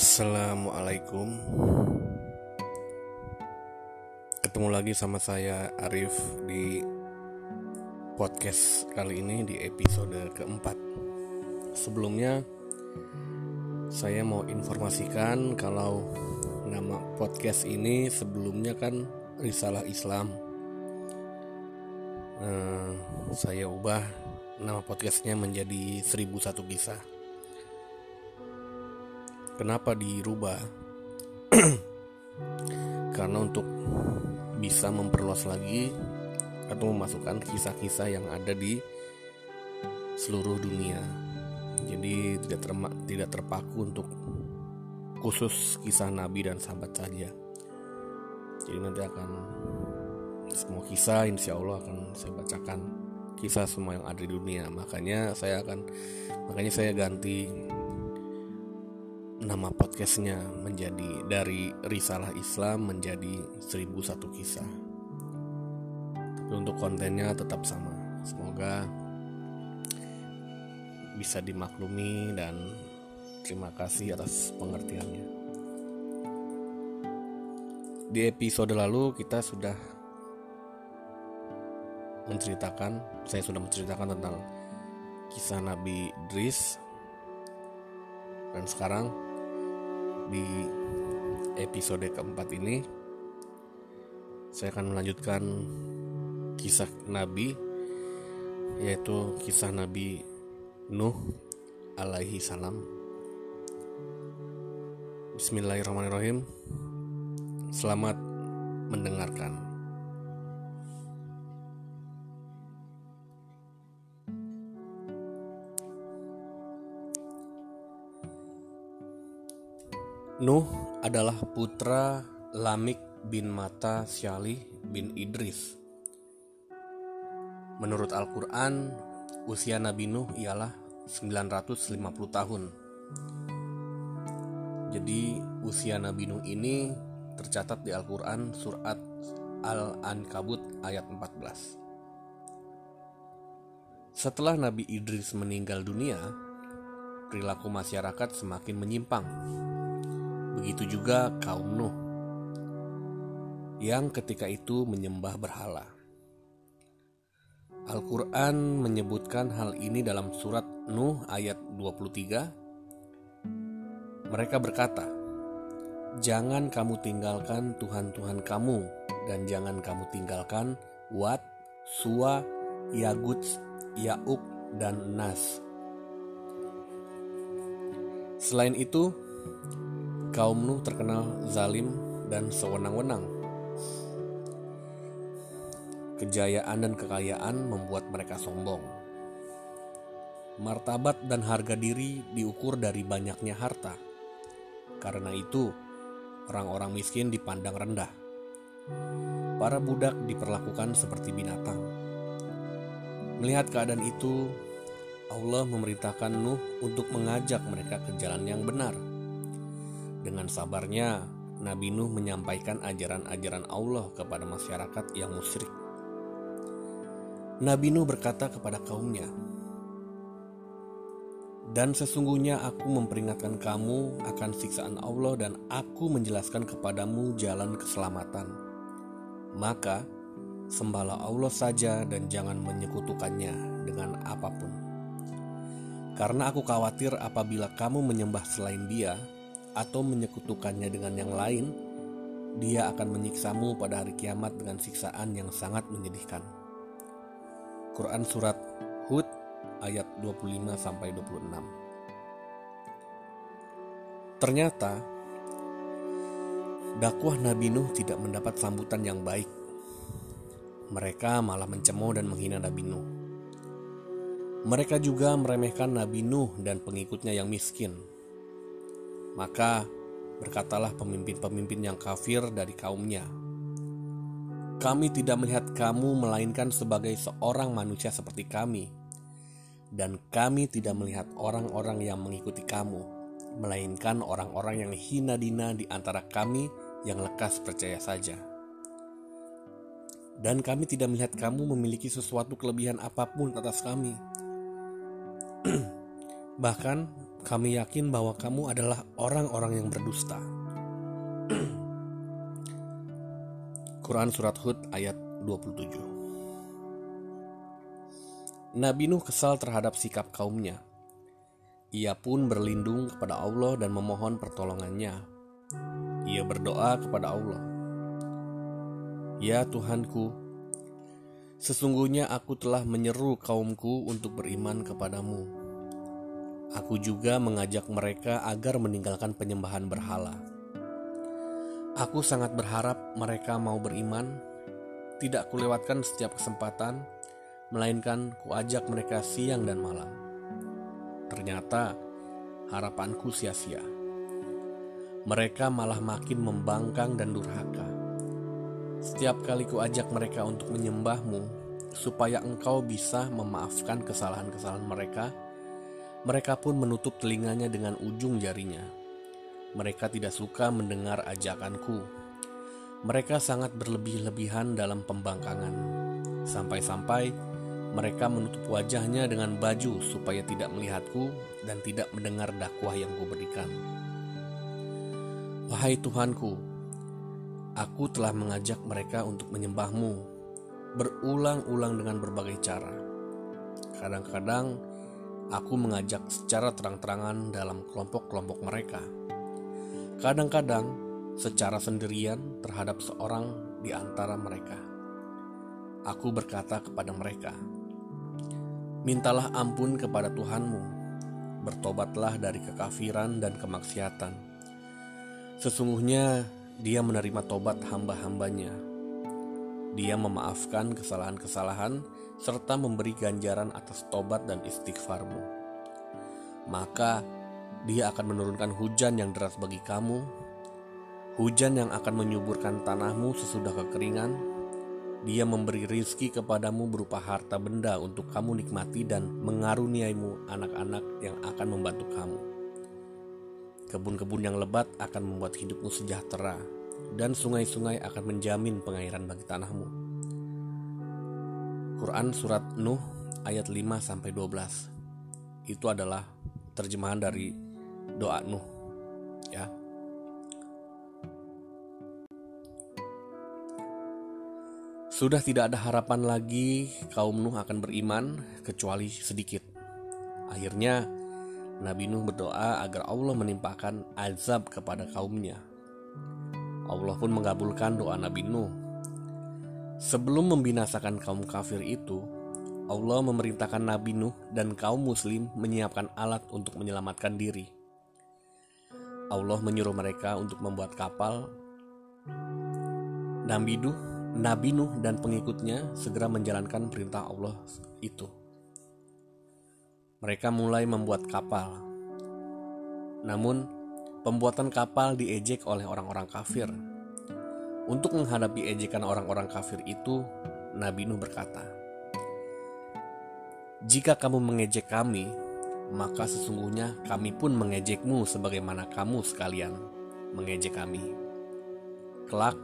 Assalamualaikum. Ketemu lagi sama saya Arif di podcast kali ini di episode keempat. Sebelumnya saya mau informasikan kalau nama podcast ini sebelumnya kan Risalah Islam. Eh, Saya ubah nama podcastnya menjadi 1001 kisah Kenapa dirubah? Karena untuk bisa memperluas lagi atau memasukkan kisah-kisah yang ada di seluruh dunia. Jadi tidak terma, tidak terpaku untuk khusus kisah nabi dan sahabat saja. Jadi nanti akan semua kisah insya Allah akan saya bacakan kisah semua yang ada di dunia. Makanya saya akan makanya saya ganti nama podcastnya menjadi dari Risalah Islam menjadi 1001 kisah. Tapi untuk kontennya tetap sama. Semoga bisa dimaklumi dan terima kasih atas pengertiannya. Di episode lalu kita sudah menceritakan, saya sudah menceritakan tentang kisah Nabi Idris dan sekarang di episode keempat ini saya akan melanjutkan kisah Nabi yaitu kisah Nabi Nuh alaihi salam. Bismillahirrahmanirrahim. Selamat mendengarkan Nuh adalah putra Lamik bin Mata Syalih bin Idris. Menurut Al-Quran, usia Nabi Nuh ialah 950 tahun. Jadi usia Nabi Nuh ini tercatat di Al-Quran surat Al-Ankabut ayat 14. Setelah Nabi Idris meninggal dunia, perilaku masyarakat semakin menyimpang Begitu juga kaum Nuh yang ketika itu menyembah berhala. Al-Quran menyebutkan hal ini dalam surat Nuh ayat 23. Mereka berkata, Jangan kamu tinggalkan Tuhan-Tuhan kamu dan jangan kamu tinggalkan Wat, Suwa, Yagut, Yauk, dan Nas. Selain itu, kaum Nuh terkenal zalim dan sewenang-wenang. Kejayaan dan kekayaan membuat mereka sombong. Martabat dan harga diri diukur dari banyaknya harta. Karena itu, orang-orang miskin dipandang rendah. Para budak diperlakukan seperti binatang. Melihat keadaan itu, Allah memerintahkan Nuh untuk mengajak mereka ke jalan yang benar dengan sabarnya, Nabi Nuh menyampaikan ajaran-ajaran Allah kepada masyarakat yang musyrik. Nabi Nuh berkata kepada kaumnya, "Dan sesungguhnya aku memperingatkan kamu akan siksaan Allah dan aku menjelaskan kepadamu jalan keselamatan. Maka sembahlah Allah saja dan jangan menyekutukannya dengan apa pun. Karena aku khawatir apabila kamu menyembah selain Dia, atau menyekutukannya dengan yang lain, dia akan menyiksamu pada hari kiamat dengan siksaan yang sangat menyedihkan. Quran Surat Hud ayat 25 sampai 26. Ternyata dakwah Nabi Nuh tidak mendapat sambutan yang baik. Mereka malah mencemooh dan menghina Nabi Nuh. Mereka juga meremehkan Nabi Nuh dan pengikutnya yang miskin maka berkatalah pemimpin-pemimpin yang kafir dari kaumnya, "Kami tidak melihat kamu melainkan sebagai seorang manusia seperti kami, dan kami tidak melihat orang-orang yang mengikuti kamu, melainkan orang-orang yang hina dina di antara kami yang lekas percaya saja." Dan kami tidak melihat kamu memiliki sesuatu kelebihan apa pun atas kami. Bahkan kami yakin bahwa kamu adalah orang-orang yang berdusta. Quran Surat Hud ayat 27 Nabi Nuh kesal terhadap sikap kaumnya. Ia pun berlindung kepada Allah dan memohon pertolongannya. Ia berdoa kepada Allah. Ya Tuhanku, sesungguhnya aku telah menyeru kaumku untuk beriman kepadamu Aku juga mengajak mereka agar meninggalkan penyembahan berhala. Aku sangat berharap mereka mau beriman, tidak kulewatkan setiap kesempatan, melainkan kuajak mereka siang dan malam. Ternyata harapanku sia-sia. Mereka malah makin membangkang dan durhaka. Setiap kali kuajak mereka untuk menyembahmu, supaya engkau bisa memaafkan kesalahan-kesalahan mereka, mereka pun menutup telinganya dengan ujung jarinya. Mereka tidak suka mendengar ajakanku. Mereka sangat berlebih-lebihan dalam pembangkangan. Sampai-sampai mereka menutup wajahnya dengan baju supaya tidak melihatku dan tidak mendengar dakwah yang kuberikan. Wahai Tuhanku, aku telah mengajak mereka untuk menyembahmu berulang-ulang dengan berbagai cara. Kadang-kadang aku mengajak secara terang-terangan dalam kelompok-kelompok mereka. Kadang-kadang secara sendirian terhadap seorang di antara mereka. Aku berkata kepada mereka, Mintalah ampun kepada Tuhanmu, bertobatlah dari kekafiran dan kemaksiatan. Sesungguhnya dia menerima tobat hamba-hambanya. Dia memaafkan kesalahan-kesalahan serta memberi ganjaran atas tobat dan istighfarmu. Maka dia akan menurunkan hujan yang deras bagi kamu, hujan yang akan menyuburkan tanahmu sesudah kekeringan. Dia memberi rizki kepadamu berupa harta benda untuk kamu nikmati dan mengaruniaimu anak-anak yang akan membantu kamu. Kebun-kebun yang lebat akan membuat hidupmu sejahtera, dan sungai-sungai akan menjamin pengairan bagi tanahmu. Quran surat Nuh ayat 5 sampai 12. Itu adalah terjemahan dari doa Nuh ya. Sudah tidak ada harapan lagi kaum Nuh akan beriman kecuali sedikit. Akhirnya Nabi Nuh berdoa agar Allah menimpakan azab kepada kaumnya. Allah pun mengabulkan doa Nabi Nuh Sebelum membinasakan kaum kafir itu, Allah memerintahkan Nabi Nuh dan kaum muslim menyiapkan alat untuk menyelamatkan diri. Allah menyuruh mereka untuk membuat kapal. Nabi Nuh, Nabi Nuh dan pengikutnya segera menjalankan perintah Allah itu. Mereka mulai membuat kapal. Namun, pembuatan kapal diejek oleh orang-orang kafir untuk menghadapi ejekan orang-orang kafir itu, Nabi Nuh berkata, "Jika kamu mengejek kami, maka sesungguhnya kami pun mengejekmu sebagaimana kamu sekalian mengejek kami. Kelak,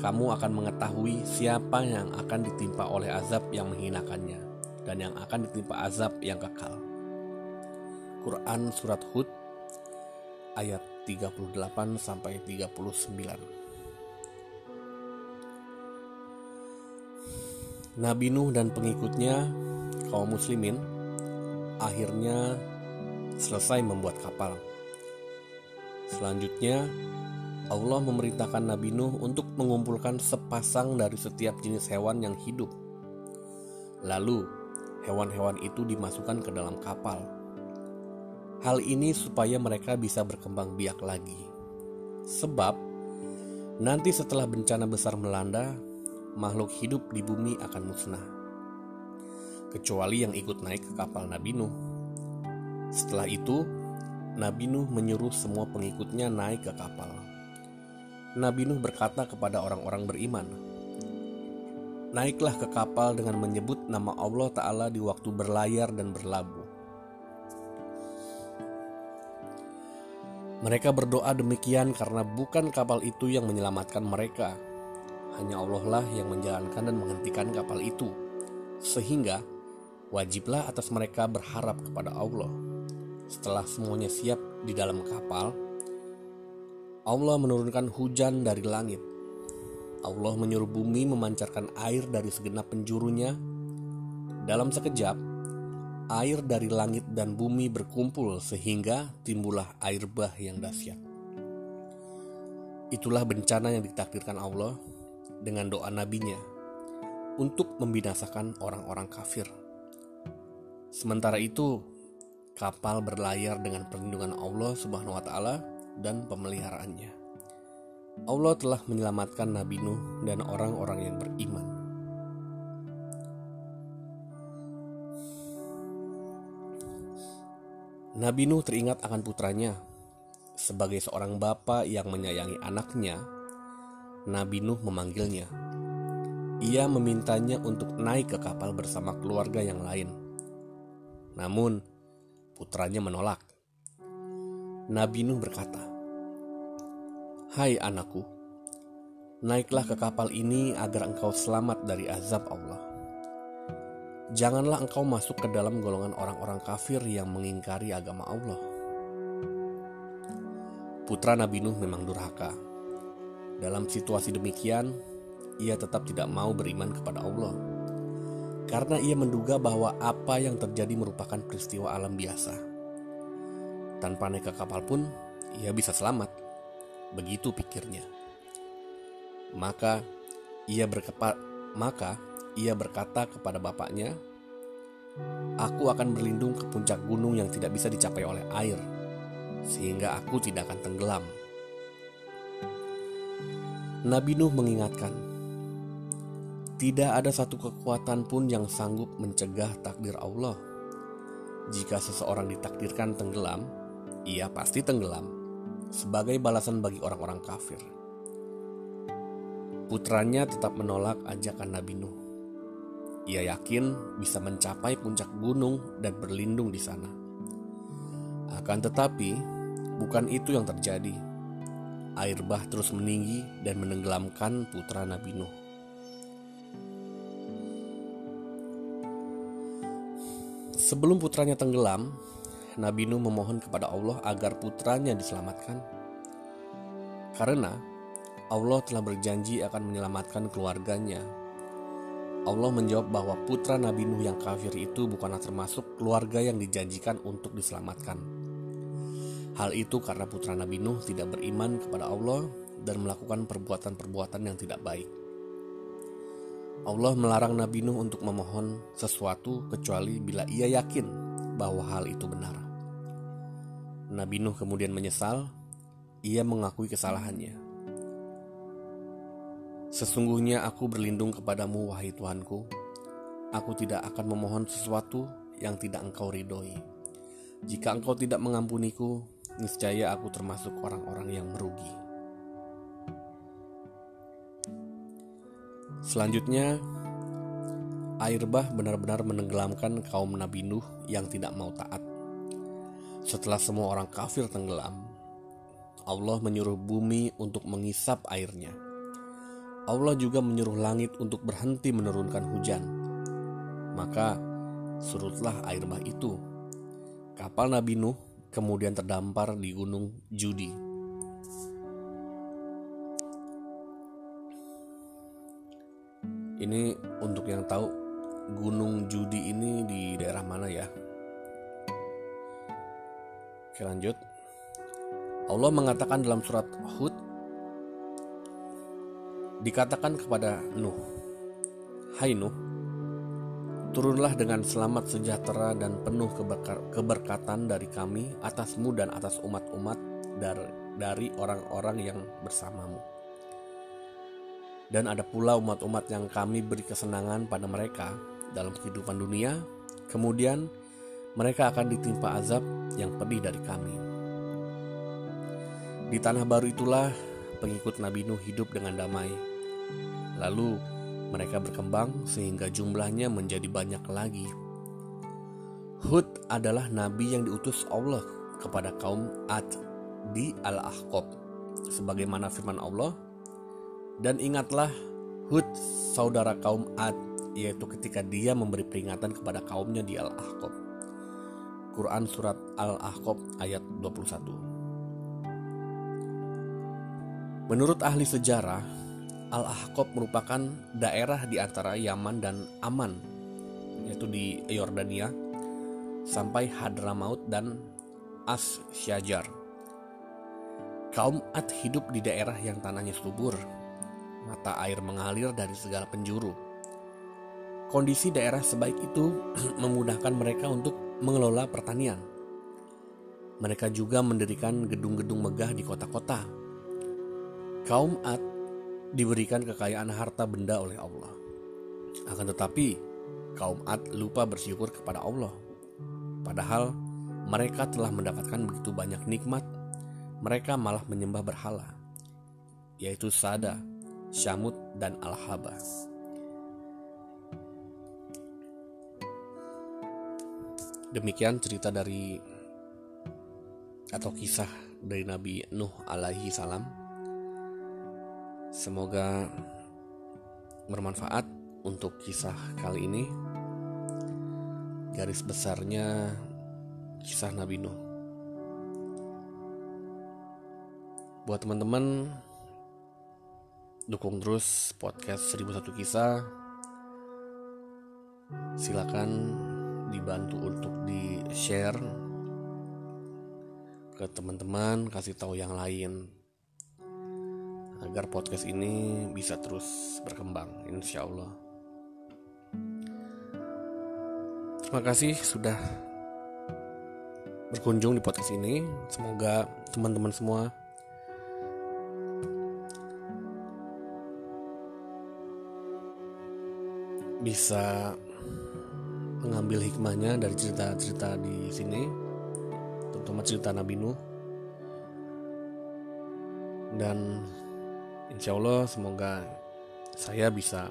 kamu akan mengetahui siapa yang akan ditimpa oleh azab yang menghinakannya dan yang akan ditimpa azab yang kekal." Quran Surat Hud ayat 38 sampai 39. Nabi Nuh dan pengikutnya, kaum muslimin, akhirnya selesai membuat kapal. Selanjutnya, Allah memerintahkan Nabi Nuh untuk mengumpulkan sepasang dari setiap jenis hewan yang hidup. Lalu, hewan-hewan itu dimasukkan ke dalam kapal. Hal ini supaya mereka bisa berkembang biak lagi. Sebab, nanti setelah bencana besar melanda, makhluk hidup di bumi akan musnah. Kecuali yang ikut naik ke kapal Nabi Nuh. Setelah itu, Nabi Nuh menyuruh semua pengikutnya naik ke kapal. Nabi Nuh berkata kepada orang-orang beriman, Naiklah ke kapal dengan menyebut nama Allah Ta'ala di waktu berlayar dan berlabuh. Mereka berdoa demikian karena bukan kapal itu yang menyelamatkan mereka, hanya Allah lah yang menjalankan dan menghentikan kapal itu. Sehingga wajiblah atas mereka berharap kepada Allah. setelah semuanya siap di dalam kapal, Allah menurunkan hujan dari langit. Allah menyuruh bumi memancarkan air dari segenap penjurunya. Dalam sekejap, air dari langit dan bumi berkumpul sehingga timbullah air bah yang dahsyat. Itulah bencana yang ditakdirkan Allah dengan doa nabinya untuk membinasakan orang-orang kafir. Sementara itu, kapal berlayar dengan perlindungan Allah Subhanahu wa taala dan pemeliharaannya. Allah telah menyelamatkan Nabi Nuh dan orang-orang yang beriman. Nabi Nuh teringat akan putranya. Sebagai seorang bapak yang menyayangi anaknya, Nabi Nuh memanggilnya. Ia memintanya untuk naik ke kapal bersama keluarga yang lain. Namun, putranya menolak. Nabi Nuh berkata, "Hai anakku, naiklah ke kapal ini agar engkau selamat dari azab Allah. Janganlah engkau masuk ke dalam golongan orang-orang kafir yang mengingkari agama Allah." Putra Nabi Nuh memang durhaka. Dalam situasi demikian, ia tetap tidak mau beriman kepada Allah karena ia menduga bahwa apa yang terjadi merupakan peristiwa alam biasa. Tanpa naik ke kapal pun, ia bisa selamat. Begitu pikirnya. Maka ia berkepa, maka ia berkata kepada bapaknya, "Aku akan berlindung ke puncak gunung yang tidak bisa dicapai oleh air, sehingga aku tidak akan tenggelam." Nabi Nuh mengingatkan, tidak ada satu kekuatan pun yang sanggup mencegah takdir Allah. Jika seseorang ditakdirkan tenggelam, ia pasti tenggelam sebagai balasan bagi orang-orang kafir. Putranya tetap menolak ajakan Nabi Nuh. Ia yakin bisa mencapai puncak gunung dan berlindung di sana. Akan tetapi, bukan itu yang terjadi. Air bah terus meninggi dan menenggelamkan putra Nabi Nuh. Sebelum putranya tenggelam, Nabi Nuh memohon kepada Allah agar putranya diselamatkan. Karena Allah telah berjanji akan menyelamatkan keluarganya. Allah menjawab bahwa putra Nabi Nuh yang kafir itu bukanlah termasuk keluarga yang dijanjikan untuk diselamatkan. Hal itu karena putra Nabi Nuh tidak beriman kepada Allah dan melakukan perbuatan-perbuatan yang tidak baik. Allah melarang Nabi Nuh untuk memohon sesuatu kecuali bila ia yakin bahwa hal itu benar. Nabi Nuh kemudian menyesal, ia mengakui kesalahannya. Sesungguhnya aku berlindung kepadamu wahai Tuhanku, aku tidak akan memohon sesuatu yang tidak engkau ridhoi. Jika engkau tidak mengampuniku, niscaya aku termasuk orang-orang yang merugi. Selanjutnya, air bah benar-benar menenggelamkan kaum Nabi Nuh yang tidak mau taat. Setelah semua orang kafir tenggelam, Allah menyuruh bumi untuk mengisap airnya. Allah juga menyuruh langit untuk berhenti menurunkan hujan. Maka surutlah air bah itu. Kapal Nabi Nuh kemudian terdampar di gunung Judi. Ini untuk yang tahu Gunung Judi ini di daerah mana ya? Oke lanjut. Allah mengatakan dalam surat Hud dikatakan kepada Nuh, Hai Nuh, turunlah dengan selamat sejahtera dan penuh keberkatan dari kami atasmu dan atas umat-umat dari orang-orang yang bersamamu dan ada pula umat-umat yang kami beri kesenangan pada mereka dalam kehidupan dunia, kemudian mereka akan ditimpa azab yang pedih dari kami. Di tanah baru itulah pengikut Nabi Nuh hidup dengan damai. Lalu mereka berkembang sehingga jumlahnya menjadi banyak lagi. Hud adalah nabi yang diutus Allah kepada kaum Ad di Al-Ahqab. Sebagaimana firman Allah, dan ingatlah Hud saudara kaum Ad yaitu ketika dia memberi peringatan kepada kaumnya di Al-Ahqab. Quran Surat Al-Ahqaf ayat 21 Menurut ahli sejarah, Al-Ahqaf merupakan daerah di antara Yaman dan Aman, yaitu di Yordania, sampai Hadramaut dan As-Syajar. Kaum Ad hidup di daerah yang tanahnya subur, mata air mengalir dari segala penjuru. Kondisi daerah sebaik itu memudahkan mereka untuk mengelola pertanian. Mereka juga mendirikan gedung-gedung megah di kota-kota. Kaum Ad diberikan kekayaan harta benda oleh Allah. Akan tetapi, kaum Ad lupa bersyukur kepada Allah. Padahal mereka telah mendapatkan begitu banyak nikmat, mereka malah menyembah berhala, yaitu Sada, Syamud, dan Al-Haba. Demikian cerita dari atau kisah dari Nabi Nuh alaihi salam. Semoga bermanfaat untuk kisah kali ini. Garis besarnya kisah Nabi Nuh. Buat teman-teman dukung terus podcast 1001 kisah. Silakan dibantu untuk di share ke teman-teman kasih tahu yang lain agar podcast ini bisa terus berkembang insya Allah terima kasih sudah berkunjung di podcast ini semoga teman-teman semua bisa mengambil hikmahnya dari cerita-cerita di sini, terutama cerita Nabi Nuh. Dan insya Allah semoga saya bisa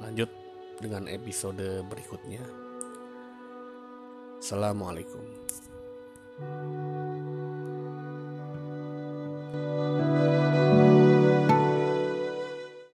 lanjut dengan episode berikutnya. Assalamualaikum. thank you